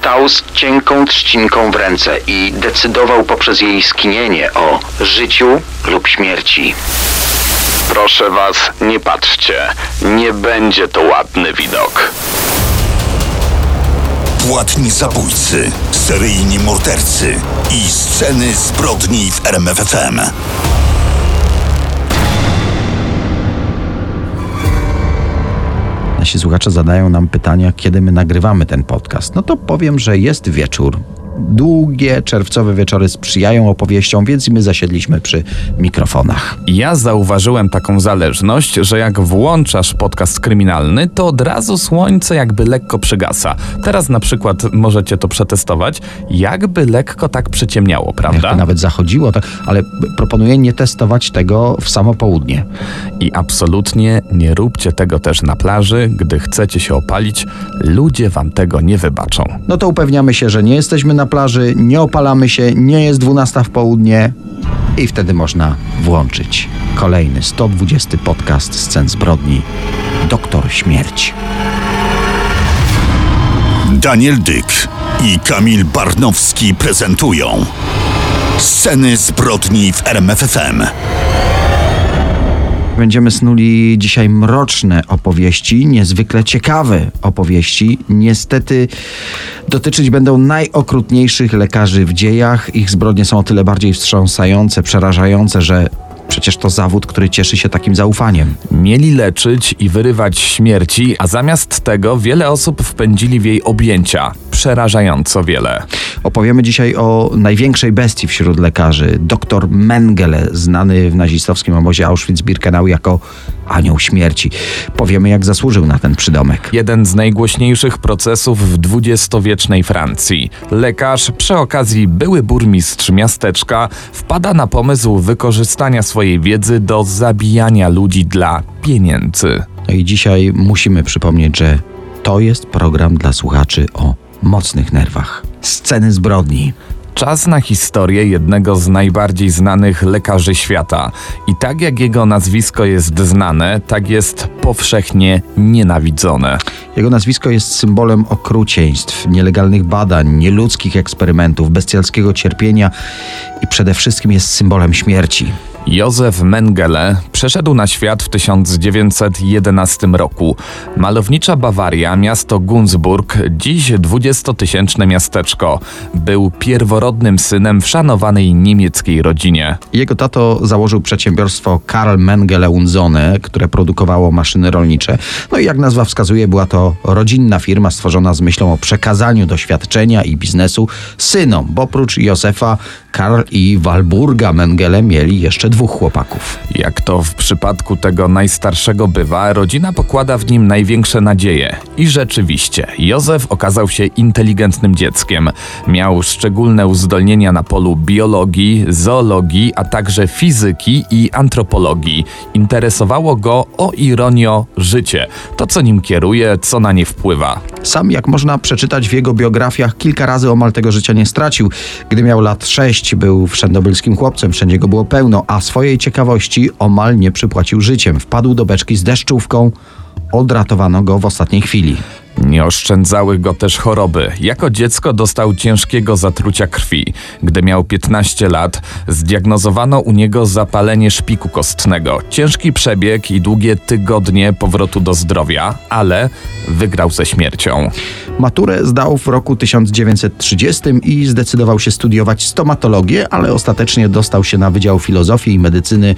stał z cienką trzcinką w ręce i decydował poprzez jej skinienie o życiu lub śmierci. Proszę was, nie patrzcie. Nie będzie to ładny widok. Płatni zabójcy, seryjni mordercy i sceny zbrodni w RMFFM. Nasi słuchacze zadają nam pytania, kiedy my nagrywamy ten podcast. No to powiem, że jest wieczór. Długie czerwcowe wieczory sprzyjają opowieściom, więc my zasiedliśmy przy mikrofonach. Ja zauważyłem taką zależność, że jak włączasz podcast kryminalny, to od razu słońce jakby lekko przygasa. Teraz na przykład możecie to przetestować, jakby lekko tak przyciemniało, prawda? Jakby nawet zachodziło, tak, ale proponuję nie testować tego w samo południe. I absolutnie nie róbcie tego też na plaży, gdy chcecie się opalić. Ludzie wam tego nie wybaczą. No to upewniamy się, że nie jesteśmy na plaży, nie opalamy się, nie jest 12 w południe i wtedy można włączyć kolejny 120 podcast scen zbrodni Doktor Śmierć. Daniel Dyk i Kamil Barnowski prezentują Sceny zbrodni w RMFFM. Będziemy snuli dzisiaj mroczne opowieści, niezwykle ciekawe opowieści. Niestety dotyczyć będą najokrutniejszych lekarzy w dziejach. Ich zbrodnie są o tyle bardziej wstrząsające, przerażające, że przecież to zawód, który cieszy się takim zaufaniem. Mieli leczyć i wyrywać śmierci, a zamiast tego wiele osób wpędzili w jej objęcia. Przerażająco wiele. Opowiemy dzisiaj o największej bestii wśród lekarzy, dr Mengele, znany w nazistowskim obozie Auschwitz-Birkenau jako anioł śmierci. Powiemy, jak zasłużył na ten przydomek. Jeden z najgłośniejszych procesów w dwudziestowiecznej Francji. Lekarz, przy okazji były burmistrz miasteczka, wpada na pomysł wykorzystania swojej wiedzy do zabijania ludzi dla pieniędzy. No i dzisiaj musimy przypomnieć, że to jest program dla słuchaczy o mocnych nerwach. Sceny zbrodni. Czas na historię jednego z najbardziej znanych lekarzy świata. I tak jak jego nazwisko jest znane, tak jest powszechnie nienawidzone. Jego nazwisko jest symbolem okrucieństw, nielegalnych badań, nieludzkich eksperymentów, bestialskiego cierpienia i przede wszystkim jest symbolem śmierci. Józef Mengele przeszedł na świat w 1911 roku. Malownicza Bawaria, miasto Gunzburg, dziś dwudziestotysięczne miasteczko. Był pierworodnym synem w szanowanej niemieckiej rodzinie. Jego tato założył przedsiębiorstwo Karl Mengele Unzone, które produkowało maszyny rolnicze. No i jak nazwa wskazuje, była to rodzinna firma stworzona z myślą o przekazaniu doświadczenia i biznesu synom, bo oprócz Józefa, Karl i Walburga Mengele mieli jeszcze dwóch chłopaków. Jak to w przypadku tego najstarszego bywa, rodzina pokłada w nim największe nadzieje. I rzeczywiście, Józef okazał się inteligentnym dzieckiem. Miał szczególne uzdolnienia na polu biologii, zoologii, a także fizyki i antropologii. Interesowało go, o ironio, życie. To, co nim kieruje, co na nie wpływa. Sam, jak można przeczytać w jego biografiach, kilka razy omal tego życia nie stracił. Gdy miał lat sześć, był wszędobylskim chłopcem, wszędzie go było pełno, a swojej ciekawości omal nie przypłacił życiem. Wpadł do beczki z deszczówką, odratowano go w ostatniej chwili. Nie oszczędzały go też choroby. Jako dziecko dostał ciężkiego zatrucia krwi. Gdy miał 15 lat, zdiagnozowano u niego zapalenie szpiku kostnego. Ciężki przebieg i długie tygodnie powrotu do zdrowia, ale wygrał ze śmiercią. Maturę zdał w roku 1930 i zdecydował się studiować stomatologię, ale ostatecznie dostał się na Wydział Filozofii i Medycyny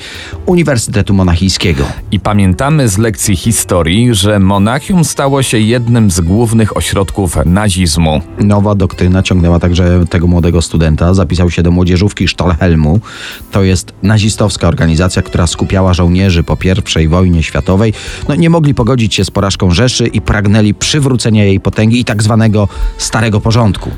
Uniwersytetu Monachijskiego. I pamiętamy z lekcji historii, że Monachium stało się jednym z głównych ośrodków nazizmu. Nowa doktryna ciągnęła także tego młodego studenta. Zapisał się do młodzieżówki Stolhelmu. To jest nazistowska organizacja, która skupiała żołnierzy po I wojnie światowej. No, nie mogli pogodzić się z porażką Rzeszy i pragnęli przywrócenia jej potęgi i tak zwanego starego porządku.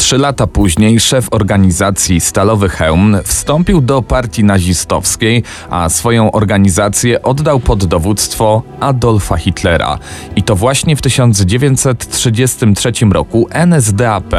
Trzy lata później szef organizacji Stalowy Hełm wstąpił do partii nazistowskiej, a swoją organizację oddał pod dowództwo Adolfa Hitlera. I to właśnie w 1933 roku NSDAP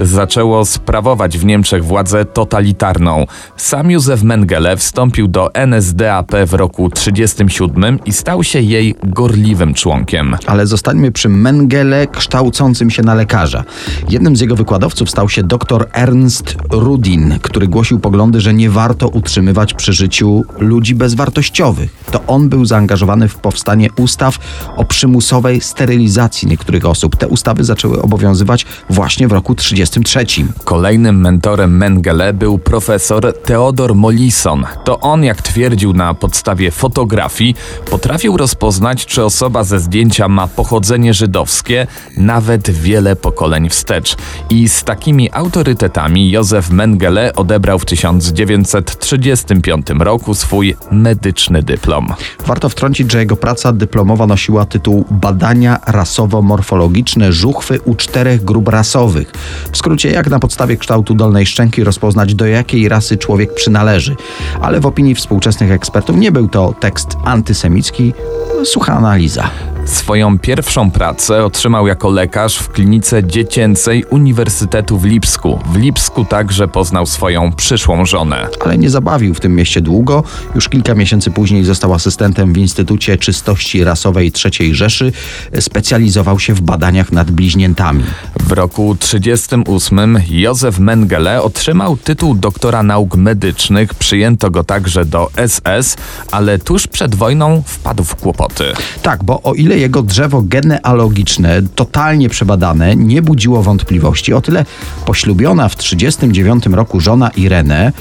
zaczęło sprawować w Niemczech władzę totalitarną. Sam Józef Mengele wstąpił do NSDAP w roku 1937 i stał się jej gorliwym członkiem. Ale zostańmy przy Mengele kształcącym się na lekarza. Jednym z jego wykładowców stał się dr Ernst Rudin, który głosił poglądy, że nie warto utrzymywać przy życiu ludzi bezwartościowych. To on był zaangażowany w powstanie ustaw o przymusowej sterylizacji niektórych osób. Te ustawy zaczęły obowiązywać właśnie w roku 1933. Kolejnym mentorem Mengele był profesor Theodor Mollison. To on, jak twierdził na podstawie fotografii, potrafił rozpoznać, czy osoba ze zdjęcia ma pochodzenie żydowskie, nawet wiele pokoleń wstecz. I z takimi autorytetami Józef Mengele odebrał w 1935 roku swój medyczny dyplom. Warto wtrącić, że jego praca dyplomowa nosiła tytuł Badania rasowo-morfologiczne żuchwy u czterech grup rasowych. W skrócie, jak na podstawie kształtu dolnej szczęki rozpoznać, do jakiej rasy człowiek przynależy. Ale w opinii współczesnych ekspertów nie był to tekst antysemicki, sucha analiza. Swoją pierwszą pracę otrzymał jako lekarz w klinice dziecięcej Uniwersytetu w Lipsku. W Lipsku także poznał swoją przyszłą żonę. Ale nie zabawił w tym mieście długo. Już kilka miesięcy później został asystentem w Instytucie Czystości Rasowej III Rzeszy. Specjalizował się w badaniach nad bliźniętami. W roku 1938 Józef Mengele otrzymał tytuł doktora nauk medycznych. Przyjęto go także do SS, ale tuż przed wojną wpadł w kłopoty. Tak, bo o ile jego drzewo genealogiczne, totalnie przebadane, nie budziło wątpliwości, o tyle poślubiona w 1939 roku żona Irene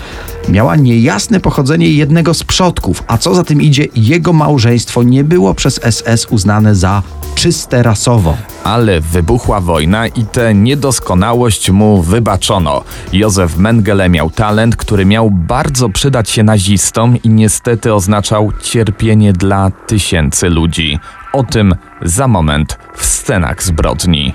miała niejasne pochodzenie jednego z przodków, a co za tym idzie, jego małżeństwo nie było przez SS uznane za czyste rasowo. Ale wybuchła wojna i tę niedoskonałość mu wybaczono. Józef Mengele miał talent, który miał bardzo przydać się nazistom i niestety oznaczał cierpienie dla tysięcy ludzi. O tym za moment w scenach zbrodni.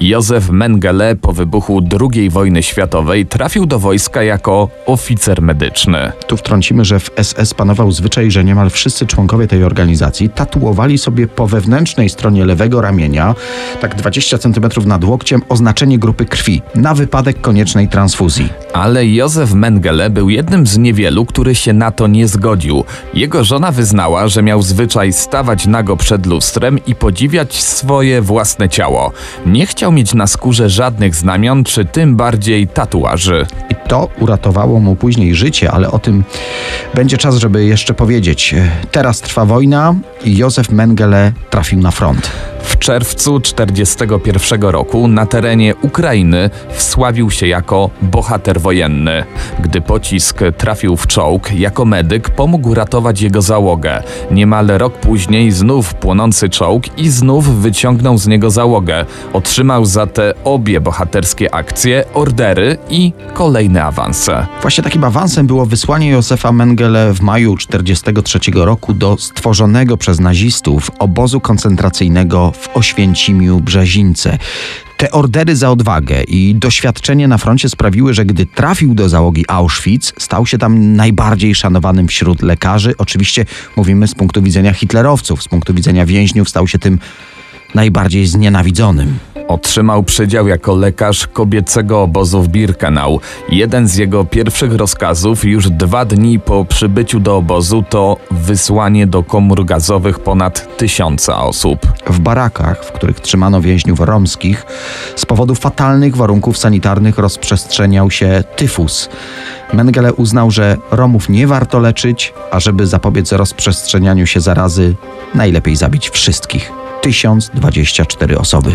Józef Mengele po wybuchu II wojny światowej trafił do wojska jako oficer medyczny. Tu wtrącimy, że w SS panował zwyczaj, że niemal wszyscy członkowie tej organizacji tatuowali sobie po wewnętrznej stronie lewego ramienia, tak 20 cm nad łokciem, oznaczenie grupy krwi na wypadek koniecznej transfuzji. Ale Józef Mengele był jednym z niewielu, który się na to nie zgodził. Jego żona wyznała, że miał zwyczaj stawać nago przed lustrem i podziwiać swoje własne ciało. Nie chciał mieć na skórze żadnych znamion, czy tym bardziej tatuaży. I to uratowało mu później życie, ale o tym będzie czas, żeby jeszcze powiedzieć. Teraz trwa wojna i Józef Mengele trafił na front. Czerwcu 1941 roku na terenie Ukrainy wsławił się jako bohater wojenny. Gdy pocisk trafił w czołg, jako medyk pomógł ratować jego załogę. Niemal rok później znów płonący czołg i znów wyciągnął z niego załogę. Otrzymał za te obie bohaterskie akcje ordery i kolejne awanse. Właśnie takim awansem było wysłanie Józefa Mengele w maju 1943 roku do stworzonego przez nazistów obozu koncentracyjnego w Oświęcimiu Brzezińce. Te ordery za odwagę i doświadczenie na froncie sprawiły, że gdy trafił do załogi Auschwitz, stał się tam najbardziej szanowanym wśród lekarzy. Oczywiście mówimy z punktu widzenia hitlerowców, z punktu widzenia więźniów stał się tym najbardziej znienawidzonym. Otrzymał przydział jako lekarz kobiecego obozu w Birkenau. Jeden z jego pierwszych rozkazów już dwa dni po przybyciu do obozu to wysłanie do komór gazowych ponad tysiąca osób. W barakach, w których trzymano więźniów romskich, z powodu fatalnych warunków sanitarnych rozprzestrzeniał się tyfus. Mengele uznał, że Romów nie warto leczyć, a żeby zapobiec rozprzestrzenianiu się zarazy, najlepiej zabić wszystkich. 1024 osoby.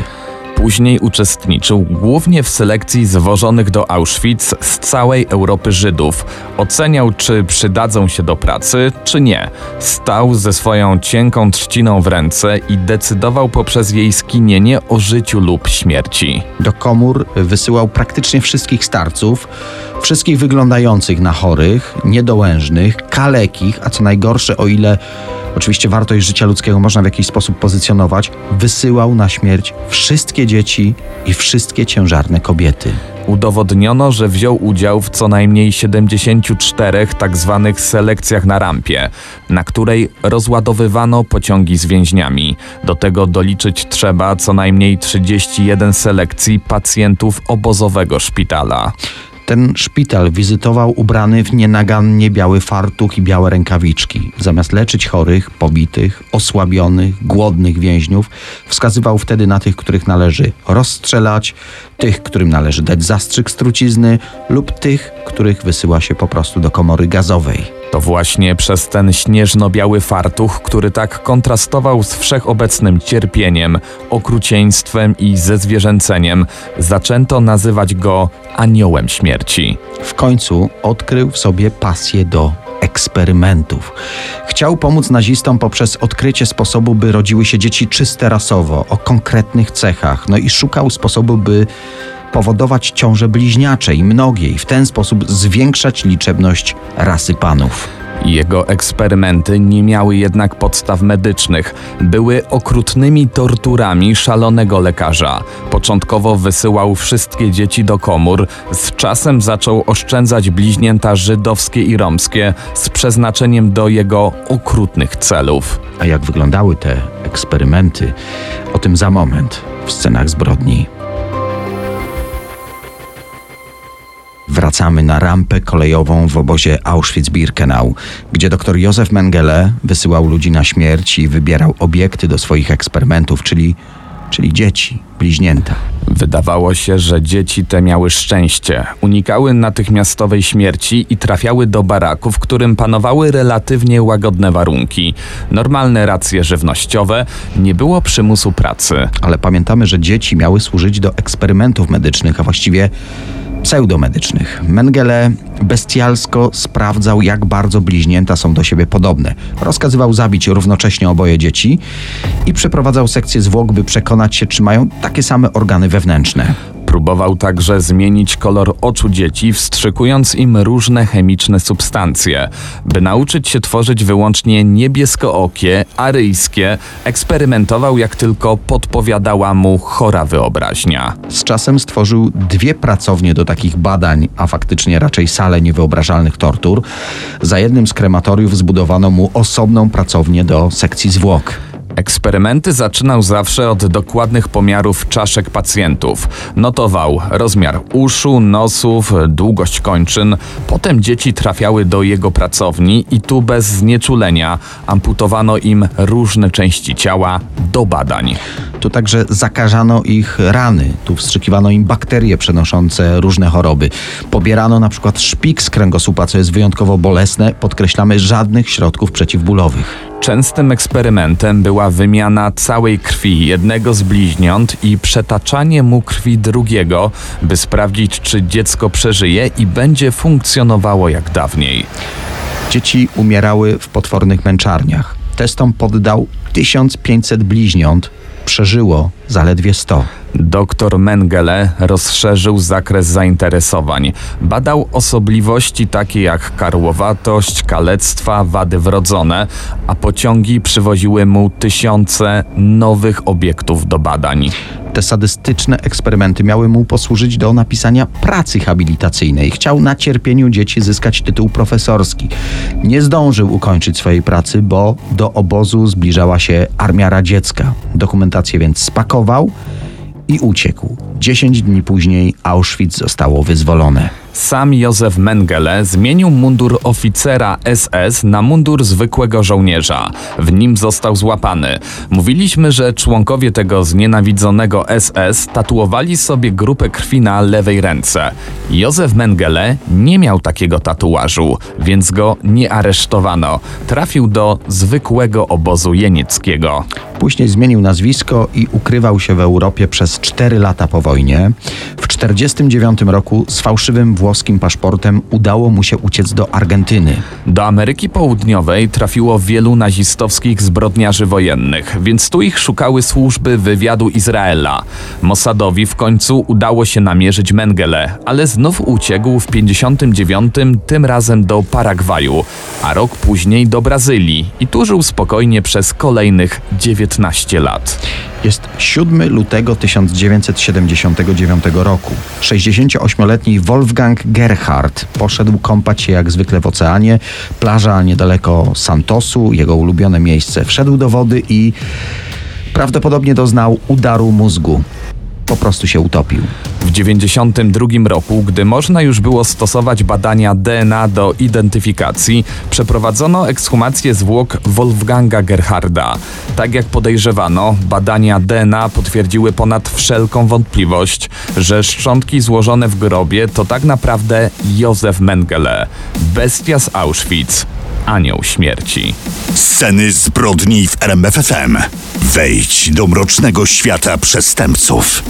Później uczestniczył głównie w selekcji zwożonych do Auschwitz z całej Europy Żydów. Oceniał, czy przydadzą się do pracy, czy nie. Stał ze swoją cienką trzciną w ręce i decydował poprzez jej skinienie o życiu lub śmierci. Do komór wysyłał praktycznie wszystkich starców, Wszystkich wyglądających na chorych, niedołężnych, kalekich, a co najgorsze, o ile oczywiście wartość życia ludzkiego można w jakiś sposób pozycjonować, wysyłał na śmierć wszystkie dzieci i wszystkie ciężarne kobiety. Udowodniono, że wziął udział w co najmniej 74 tak zwanych selekcjach na rampie, na której rozładowywano pociągi z więźniami. Do tego doliczyć trzeba co najmniej 31 selekcji pacjentów obozowego szpitala. Ten szpital wizytował ubrany w nienagannie biały fartuch i białe rękawiczki. Zamiast leczyć chorych, pobitych, osłabionych, głodnych więźniów, wskazywał wtedy na tych, których należy rozstrzelać, tych, którym należy dać zastrzyk z trucizny lub tych, których wysyła się po prostu do komory gazowej. To właśnie przez ten śnieżno-biały fartuch, który tak kontrastował z wszechobecnym cierpieniem, okrucieństwem i zezwierzęceniem, zaczęto nazywać go aniołem śmierci. W końcu odkrył w sobie pasję do eksperymentów. Chciał pomóc nazistom poprzez odkrycie sposobu, by rodziły się dzieci czyste rasowo, o konkretnych cechach, no i szukał sposobu, by powodować ciąże bliźniacze i mnogie i w ten sposób zwiększać liczebność rasy panów. Jego eksperymenty nie miały jednak podstaw medycznych. Były okrutnymi torturami szalonego lekarza. Początkowo wysyłał wszystkie dzieci do komór, z czasem zaczął oszczędzać bliźnięta żydowskie i romskie z przeznaczeniem do jego okrutnych celów. A jak wyglądały te eksperymenty, o tym za moment w scenach zbrodni. Wracamy na rampę kolejową w obozie Auschwitz-Birkenau, gdzie dr Józef Mengele wysyłał ludzi na śmierć i wybierał obiekty do swoich eksperymentów, czyli, czyli dzieci, bliźnięta. Wydawało się, że dzieci te miały szczęście, unikały natychmiastowej śmierci i trafiały do baraku, w którym panowały relatywnie łagodne warunki, normalne racje żywnościowe, nie było przymusu pracy. Ale pamiętamy, że dzieci miały służyć do eksperymentów medycznych, a właściwie pseudomedycznych. Mengele bestialsko sprawdzał, jak bardzo bliźnięta są do siebie podobne. Rozkazywał zabić równocześnie oboje dzieci i przeprowadzał sekcję zwłok, by przekonać się, czy mają takie same organy wewnętrzne. Próbował także zmienić kolor oczu dzieci, wstrzykując im różne chemiczne substancje. By nauczyć się tworzyć wyłącznie niebieskookie, aryjskie, eksperymentował jak tylko podpowiadała mu chora wyobraźnia. Z czasem stworzył dwie pracownie do takich badań, a faktycznie raczej salę niewyobrażalnych tortur. Za jednym z krematoriów zbudowano mu osobną pracownię do sekcji zwłok. Eksperymenty zaczynał zawsze od dokładnych pomiarów czaszek pacjentów. Notował rozmiar uszu, nosów, długość kończyn. Potem dzieci trafiały do jego pracowni i tu bez znieczulenia amputowano im różne części ciała do badań. Tu także zakażano ich rany, tu wstrzykiwano im bakterie przenoszące różne choroby. Pobierano na przykład szpik z kręgosłupa, co jest wyjątkowo bolesne. Podkreślamy żadnych środków przeciwbólowych. Częstym eksperymentem była wymiana całej krwi jednego z bliźniąt i przetaczanie mu krwi drugiego, by sprawdzić, czy dziecko przeżyje i będzie funkcjonowało jak dawniej. Dzieci umierały w potwornych męczarniach. Testom poddał 1500 bliźniąt, przeżyło zaledwie 100. Doktor Mengele rozszerzył zakres zainteresowań. Badał osobliwości takie jak karłowatość, kalectwa, wady wrodzone, a pociągi przywoziły mu tysiące nowych obiektów do badań. Te sadystyczne eksperymenty miały mu posłużyć do napisania pracy habilitacyjnej. Chciał na cierpieniu dzieci zyskać tytuł profesorski. Nie zdążył ukończyć swojej pracy, bo do obozu zbliżała się armia radziecka. Dokumentację więc spakował i uciekł. Dziesięć dni później Auschwitz zostało wyzwolone. Sam Józef Mengele zmienił mundur oficera SS na mundur zwykłego żołnierza. W nim został złapany. Mówiliśmy, że członkowie tego znienawidzonego SS tatuowali sobie grupę krwi na lewej ręce. Józef Mengele nie miał takiego tatuażu, więc go nie aresztowano. Trafił do zwykłego obozu jenieckiego. Później zmienił nazwisko i ukrywał się w Europie przez cztery lata po wojnie. W 1949 roku z fałszywym włoskim paszportem udało mu się uciec do Argentyny. Do Ameryki Południowej trafiło wielu nazistowskich zbrodniarzy wojennych, więc tu ich szukały służby wywiadu Izraela. Mossadowi w końcu udało się namierzyć Mengele, ale znów uciekł w 59, tym razem do Paragwaju, a rok później do Brazylii i tu żył spokojnie przez kolejnych 19 lat. Jest 7 lutego 1979 roku. 68-letni Wolfgang Gerhardt poszedł kąpać się jak zwykle w oceanie. Plaża niedaleko Santosu, jego ulubione miejsce. Wszedł do wody i prawdopodobnie doznał udaru mózgu. Po prostu się utopił. W 1992 roku, gdy można już było stosować badania DNA do identyfikacji, przeprowadzono ekshumację zwłok Wolfganga Gerharda. Tak jak podejrzewano, badania DNA potwierdziły ponad wszelką wątpliwość, że szczątki złożone w grobie to tak naprawdę Józef Mengele, bestia z Auschwitz, anioł śmierci. Sceny zbrodni w RMFFM. Wejdź do mrocznego świata przestępców.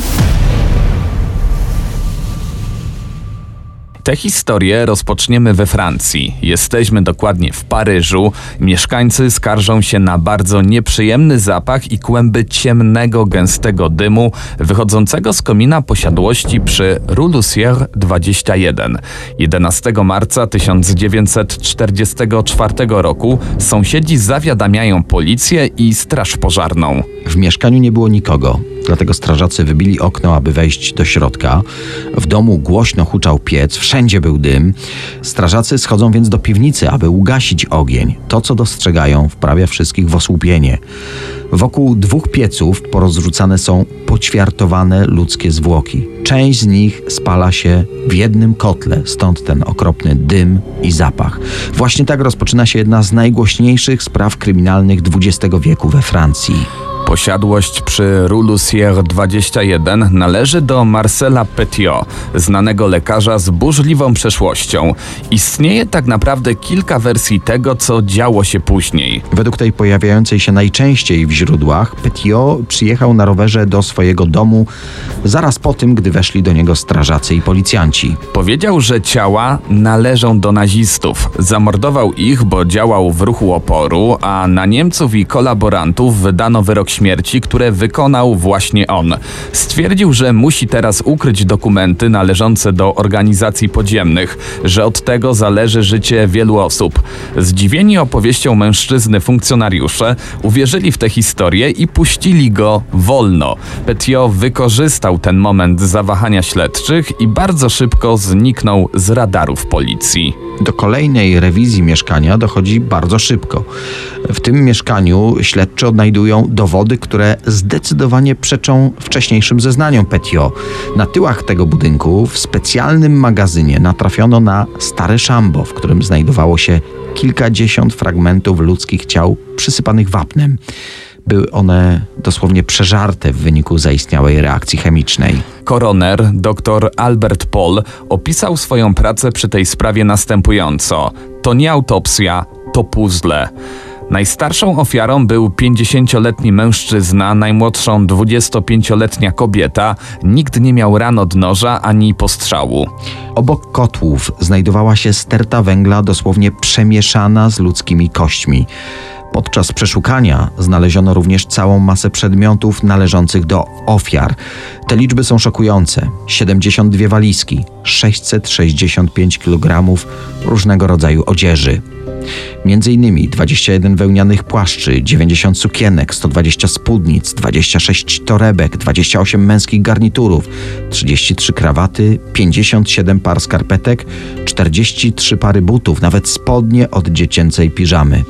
Tę historię rozpoczniemy we Francji. Jesteśmy dokładnie w Paryżu. Mieszkańcy skarżą się na bardzo nieprzyjemny zapach i kłęby ciemnego, gęstego dymu wychodzącego z komina posiadłości przy Rue Lucière 21. 11 marca 1944 roku sąsiedzi zawiadamiają policję i straż pożarną. W mieszkaniu nie było nikogo, dlatego strażacy wybili okno, aby wejść do środka. W domu głośno huczał piec, wszędzie był dym. Strażacy schodzą więc do piwnicy, aby ugasić ogień. To, co dostrzegają, wprawia wszystkich w osłupienie. Wokół dwóch pieców porozrzucane są poćwiartowane ludzkie zwłoki. Część z nich spala się w jednym kotle, stąd ten okropny dym i zapach. Właśnie tak rozpoczyna się jedna z najgłośniejszych spraw kryminalnych XX wieku we Francji. Posiadłość przy Rue Lucière 21 należy do Marcela Petiot, znanego lekarza z burzliwą przeszłością. Istnieje tak naprawdę kilka wersji tego, co działo się później. Według tej pojawiającej się najczęściej w źródłach, Petiot przyjechał na rowerze do swojego domu zaraz po tym, gdy weszli do niego strażacy i policjanci. Powiedział, że ciała należą do nazistów. Zamordował ich, bo działał w ruchu oporu, a na Niemców i kolaborantów wydano wyrok śmierci, które wykonał właśnie on. Stwierdził, że musi teraz ukryć dokumenty należące do organizacji podziemnych, że od tego zależy życie wielu osób. Zdziwieni opowieścią mężczyzny funkcjonariusze uwierzyli w tę historię i puścili go wolno. Petiot wykorzystał ten moment zawahania śledczych i bardzo szybko zniknął z radarów policji. Do kolejnej rewizji mieszkania dochodzi bardzo szybko. W tym mieszkaniu śledczy odnajdują dowody, które zdecydowanie przeczą wcześniejszym zeznaniom Petiot. Na tyłach tego budynku w specjalnym magazynie natrafiono na stare szambo, w którym znajdowało się kilkadziesiąt fragmentów ludzkich ciał przysypanych wapnem. Były one dosłownie przeżarte w wyniku zaistniałej reakcji chemicznej. Koroner dr Albert Paul opisał swoją pracę przy tej sprawie następująco: To nie autopsja, to puzzle. Najstarszą ofiarą był 50-letni mężczyzna, najmłodszą 25-letnia kobieta. Nikt nie miał ran od noża ani postrzału. Obok kotłów znajdowała się sterta węgla dosłownie przemieszana z ludzkimi kośćmi. Podczas przeszukania znaleziono również całą masę przedmiotów należących do ofiar. Te liczby są szokujące: 72 walizki, 665 kg różnego rodzaju odzieży. Między innymi 21 wełnianych płaszczy, 90 sukienek, 120 spódnic, 26 torebek, 28 męskich garniturów, 33 krawaty, 57 par skarpetek, 43 pary butów, nawet spodnie od dziecięcej piżamy.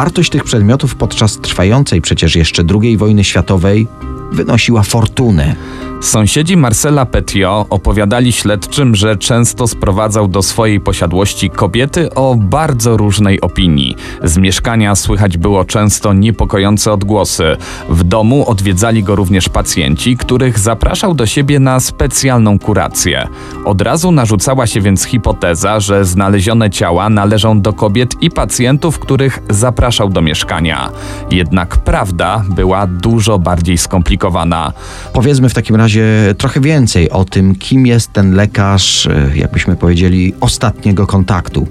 Wartość tych przedmiotów podczas trwającej przecież jeszcze II wojny światowej wynosiła fortunę. Sąsiedzi Marcela Petiot opowiadali śledczym, że często sprowadzał do swojej posiadłości kobiety o bardzo różnej opinii. Z mieszkania słychać było często niepokojące odgłosy. W domu odwiedzali go również pacjenci, których zapraszał do siebie na specjalną kurację. Od razu narzucała się więc hipoteza, że znalezione ciała należą do kobiet i pacjentów, których zapraszał do mieszkania. Jednak prawda była dużo bardziej skomplikowana. Powiedzmy w takim razie, razie trochę więcej o tym, kim jest ten lekarz, e, jakbyśmy powiedzieli, ostatniego kontaktu.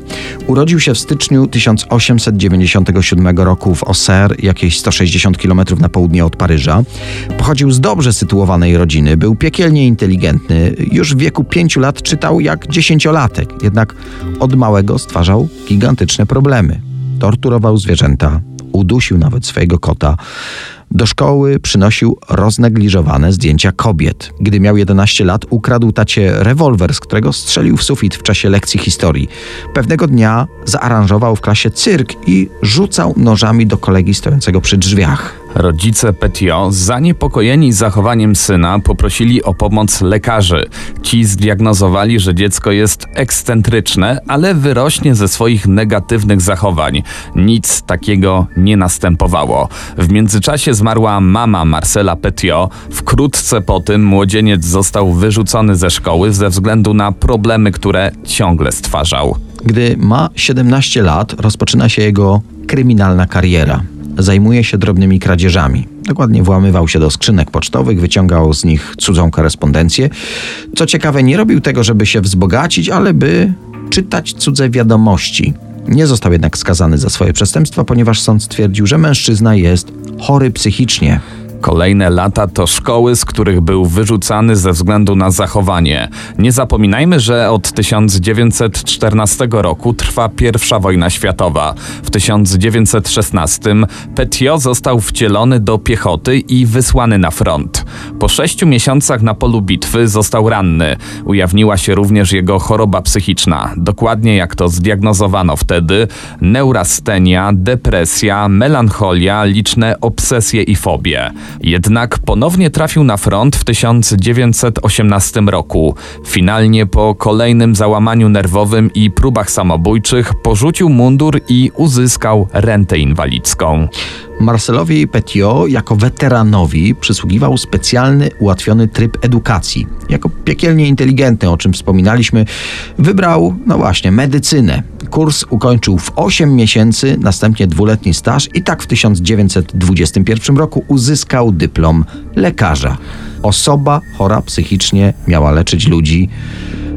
Urodził się w styczniu 1897 roku w Auxerre, jakieś 160 km na południe od Paryża. Pochodził z dobrze sytuowanej rodziny, był piekielnie inteligentny. Już w wieku pięciu lat czytał jak dziesięciolatek, jednak od małego stwarzał gigantyczne problemy. Torturował zwierzęta, udusił nawet swojego kota. Do szkoły przynosił roznegliżowane zdjęcia kobiet. Gdy miał 11 lat, ukradł tacie rewolwer, z którego strzelił w sufit w czasie lekcji historii. Pewnego dnia zaaranżował w klasie cyrk i rzucał nożami do kolegi stojącego przy drzwiach. Rodzice Petio, zaniepokojeni zachowaniem syna, poprosili o pomoc lekarzy. Ci zdiagnozowali, że dziecko jest ekscentryczne, ale wyrośnie ze swoich negatywnych zachowań. Nic takiego nie następowało. W międzyczasie zmarła mama Marcela Petio. Wkrótce po tym młodzieniec został wyrzucony ze szkoły ze względu na problemy, które ciągle stwarzał. Gdy ma 17 lat, rozpoczyna się jego kryminalna kariera. Zajmuje się drobnymi kradzieżami. Dokładnie włamywał się do skrzynek pocztowych, wyciągał z nich cudzą korespondencję. Co ciekawe, nie robił tego, żeby się wzbogacić, ale by czytać cudze wiadomości. Nie został jednak skazany za swoje przestępstwa, ponieważ sąd stwierdził, że mężczyzna jest chory psychicznie. Kolejne lata to szkoły, z których był wyrzucany ze względu na zachowanie. Nie zapominajmy, że od 1914 roku trwa I wojna światowa. W 1916 Petiot został wcielony do piechoty i wysłany na front. Po sześciu miesiącach na polu bitwy został ranny. Ujawniła się również jego choroba psychiczna. Dokładnie jak to zdiagnozowano wtedy: neurastenia, depresja, melancholia, liczne obsesje i fobie. Jednak ponownie trafił na front w 1918 roku. Finalnie po kolejnym załamaniu nerwowym i próbach samobójczych porzucił mundur i uzyskał rentę inwalidzką. Marcelowi Petiot jako weteranowi przysługiwał specjalny, ułatwiony tryb edukacji. Jako piekielnie inteligentny, o czym wspominaliśmy, wybrał, no właśnie, medycynę. Kurs ukończył w 8 miesięcy, następnie dwuletni staż i tak w 1921 roku uzyskał dyplom lekarza. Osoba chora psychicznie miała leczyć ludzi.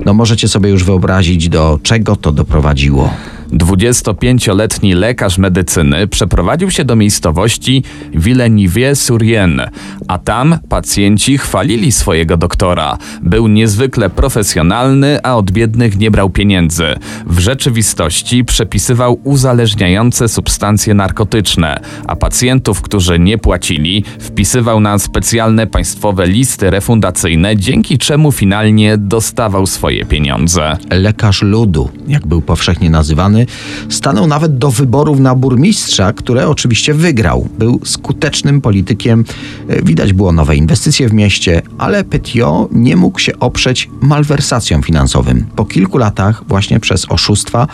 No możecie sobie już wyobrazić, do czego to doprowadziło. 25-letni lekarz medycyny przeprowadził się do miejscowości Villeneuve-sur-Yenne, a tam pacjenci chwalili swojego doktora. Był niezwykle profesjonalny, a od biednych nie brał pieniędzy. W rzeczywistości przepisywał uzależniające substancje narkotyczne, a pacjentów, którzy nie płacili, wpisywał na specjalne państwowe listy refundacyjne, dzięki czemu finalnie dostawał swoje pieniądze. Lekarz ludu, jak był powszechnie nazywany, stanął nawet do wyborów na burmistrza, które oczywiście wygrał. Był skutecznym politykiem, e, widać było nowe inwestycje w mieście, ale Petiot nie mógł się oprzeć malwersacjom finansowym. Po kilku latach, właśnie przez oszustwa,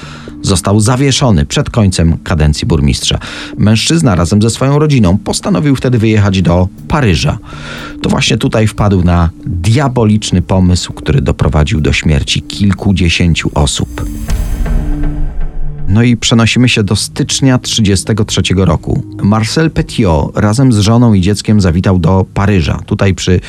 został zawieszony przed końcem kadencji burmistrza. Mężczyzna razem ze swoją rodziną postanowił wtedy wyjechać do Paryża. To właśnie tutaj wpadł na diaboliczny pomysł, który doprowadził do śmierci kilkudziesięciu osób. No i przenosimy się do stycznia 1933 roku. Marcel Petiot razem z żoną i dzieckiem zawitał do Paryża. Tutaj przy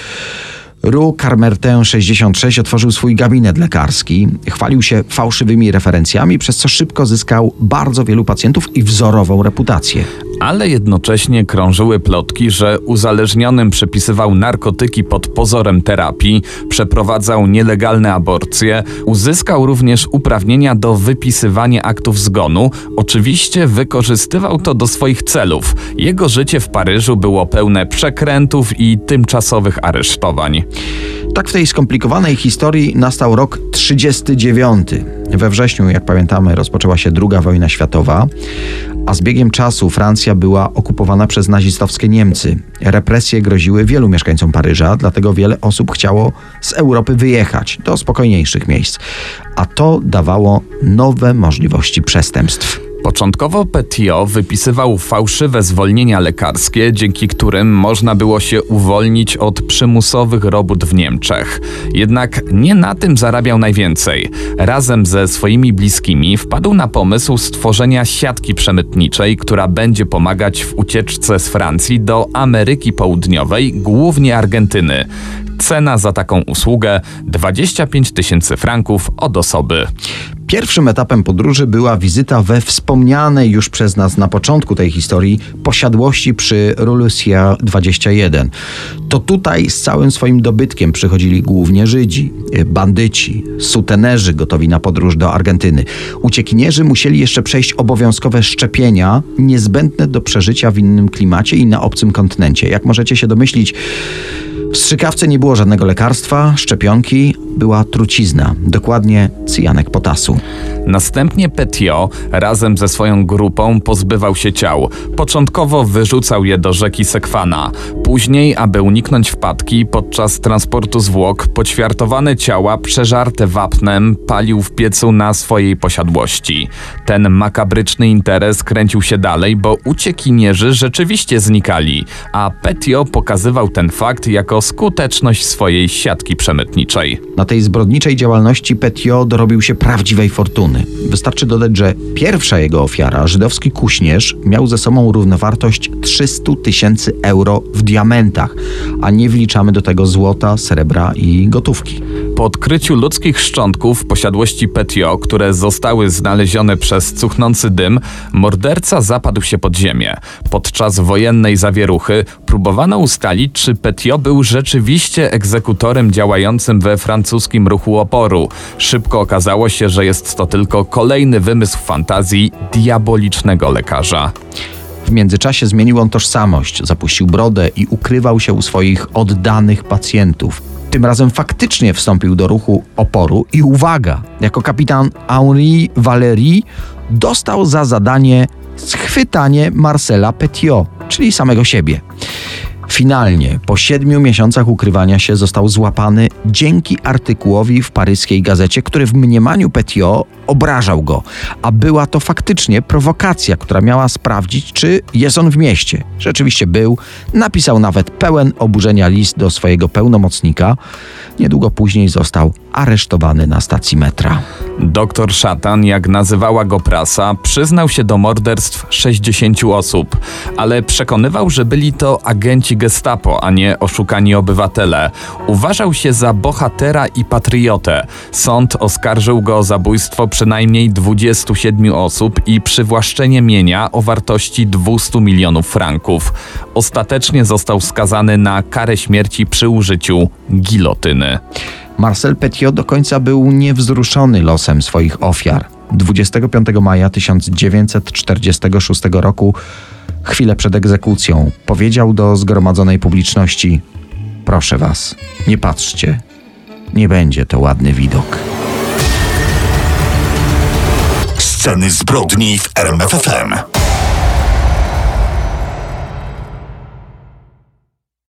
Rue Carmertin 66 otworzył swój gabinet lekarski, chwalił się fałszywymi referencjami, przez co szybko zyskał bardzo wielu pacjentów i wzorową reputację ale jednocześnie krążyły plotki, że uzależnionym przepisywał narkotyki pod pozorem terapii, przeprowadzał nielegalne aborcje, uzyskał również uprawnienia do wypisywania aktów zgonu. Oczywiście wykorzystywał to do swoich celów. Jego życie w Paryżu było pełne przekrętów i tymczasowych aresztowań. Tak w tej skomplikowanej historii nastał rok 39. We wrześniu, jak pamiętamy, rozpoczęła się II wojna światowa, a z biegiem czasu Francja była okupowana przez nazistowskie Niemcy. Represje groziły wielu mieszkańcom Paryża, dlatego wiele osób chciało z Europy wyjechać do spokojniejszych miejsc, a to dawało nowe możliwości przestępstw. Początkowo Petiot wypisywał fałszywe zwolnienia lekarskie, dzięki którym można było się uwolnić od przymusowych robót w Niemczech. Jednak nie na tym zarabiał najwięcej. Razem ze swoimi bliskimi wpadł na pomysł stworzenia siatki przemytniczej, która będzie pomagać w ucieczce z Francji do Ameryki Południowej, głównie Argentyny. Cena za taką usługę 25 tysięcy franków od osoby. Pierwszym etapem podróży była wizyta we wspomnianej już przez nas na początku tej historii posiadłości przy Rulusia 21. To tutaj z całym swoim dobytkiem przychodzili głównie Żydzi, bandyci, sutenerzy gotowi na podróż do Argentyny. Uciekinierzy musieli jeszcze przejść obowiązkowe szczepienia niezbędne do przeżycia w innym klimacie i na obcym kontynencie. Jak możecie się domyślić, w strzykawce nie było żadnego lekarstwa, szczepionki, była trucizna, dokładnie cyjanek potasu. Następnie Petio razem ze swoją grupą pozbywał się ciał. Początkowo wyrzucał je do rzeki Sekwana. Później, aby uniknąć wpadki, podczas transportu zwłok poćwiartowane ciała przeżarte wapnem palił w piecu na swojej posiadłości. Ten makabryczny interes kręcił się dalej, bo uciekinierzy rzeczywiście znikali, a Petio pokazywał ten fakt jako skuteczność swojej siatki przemytniczej. Na tej zbrodniczej działalności Petio dorobił się prawdziwej fortuny. Wystarczy dodać, że pierwsza jego ofiara, żydowski kuśnierz, miał ze sobą równowartość 300 tysięcy euro w diamentach, a nie wliczamy do tego złota, srebra i gotówki. Po odkryciu ludzkich szczątków w posiadłości Petio, które zostały znalezione przez cuchnący dym, morderca zapadł się pod ziemię. Podczas wojennej zawieruchy próbowano ustalić, czy Petio był rzeczywiście egzekutorem działającym we francuskim ruchu oporu. Szybko okazało się, że jest to tylko kolejny wymysł fantazji diabolicznego lekarza. W międzyczasie zmienił on tożsamość, zapuścił brodę i ukrywał się u swoich oddanych pacjentów. Tym razem faktycznie wstąpił do ruchu oporu i uwaga, jako kapitan Henri Valéry dostał za zadanie schwytanie Marcela Petiot, czyli samego siebie. Finalnie, po siedmiu miesiącach ukrywania się, został złapany dzięki artykułowi w paryskiej gazecie, który w mniemaniu Petiot obrażał go, a była to faktycznie prowokacja, która miała sprawdzić, czy jest on w mieście. Rzeczywiście był, napisał nawet pełen oburzenia list do swojego pełnomocnika. Niedługo później został aresztowany na stacji metra. Doktor Szatan, jak nazywała go prasa, przyznał się do morderstw 60 osób, ale przekonywał, że byli to agenci gestapo, a nie oszukani obywatele. Uważał się za bohatera i patriotę. Sąd oskarżył go o zabójstwo przynajmniej 27 osób i przywłaszczenie mienia o wartości 200 milionów franków. Ostatecznie został skazany na karę śmierci przy użyciu gilotyny. Marcel Petiot do końca był niewzruszony losem swoich ofiar. 25 maja 1946 roku, chwilę przed egzekucją, powiedział do zgromadzonej publiczności: Proszę was, nie patrzcie, nie będzie to ładny widok. Sceny zbrodni w RMFFM.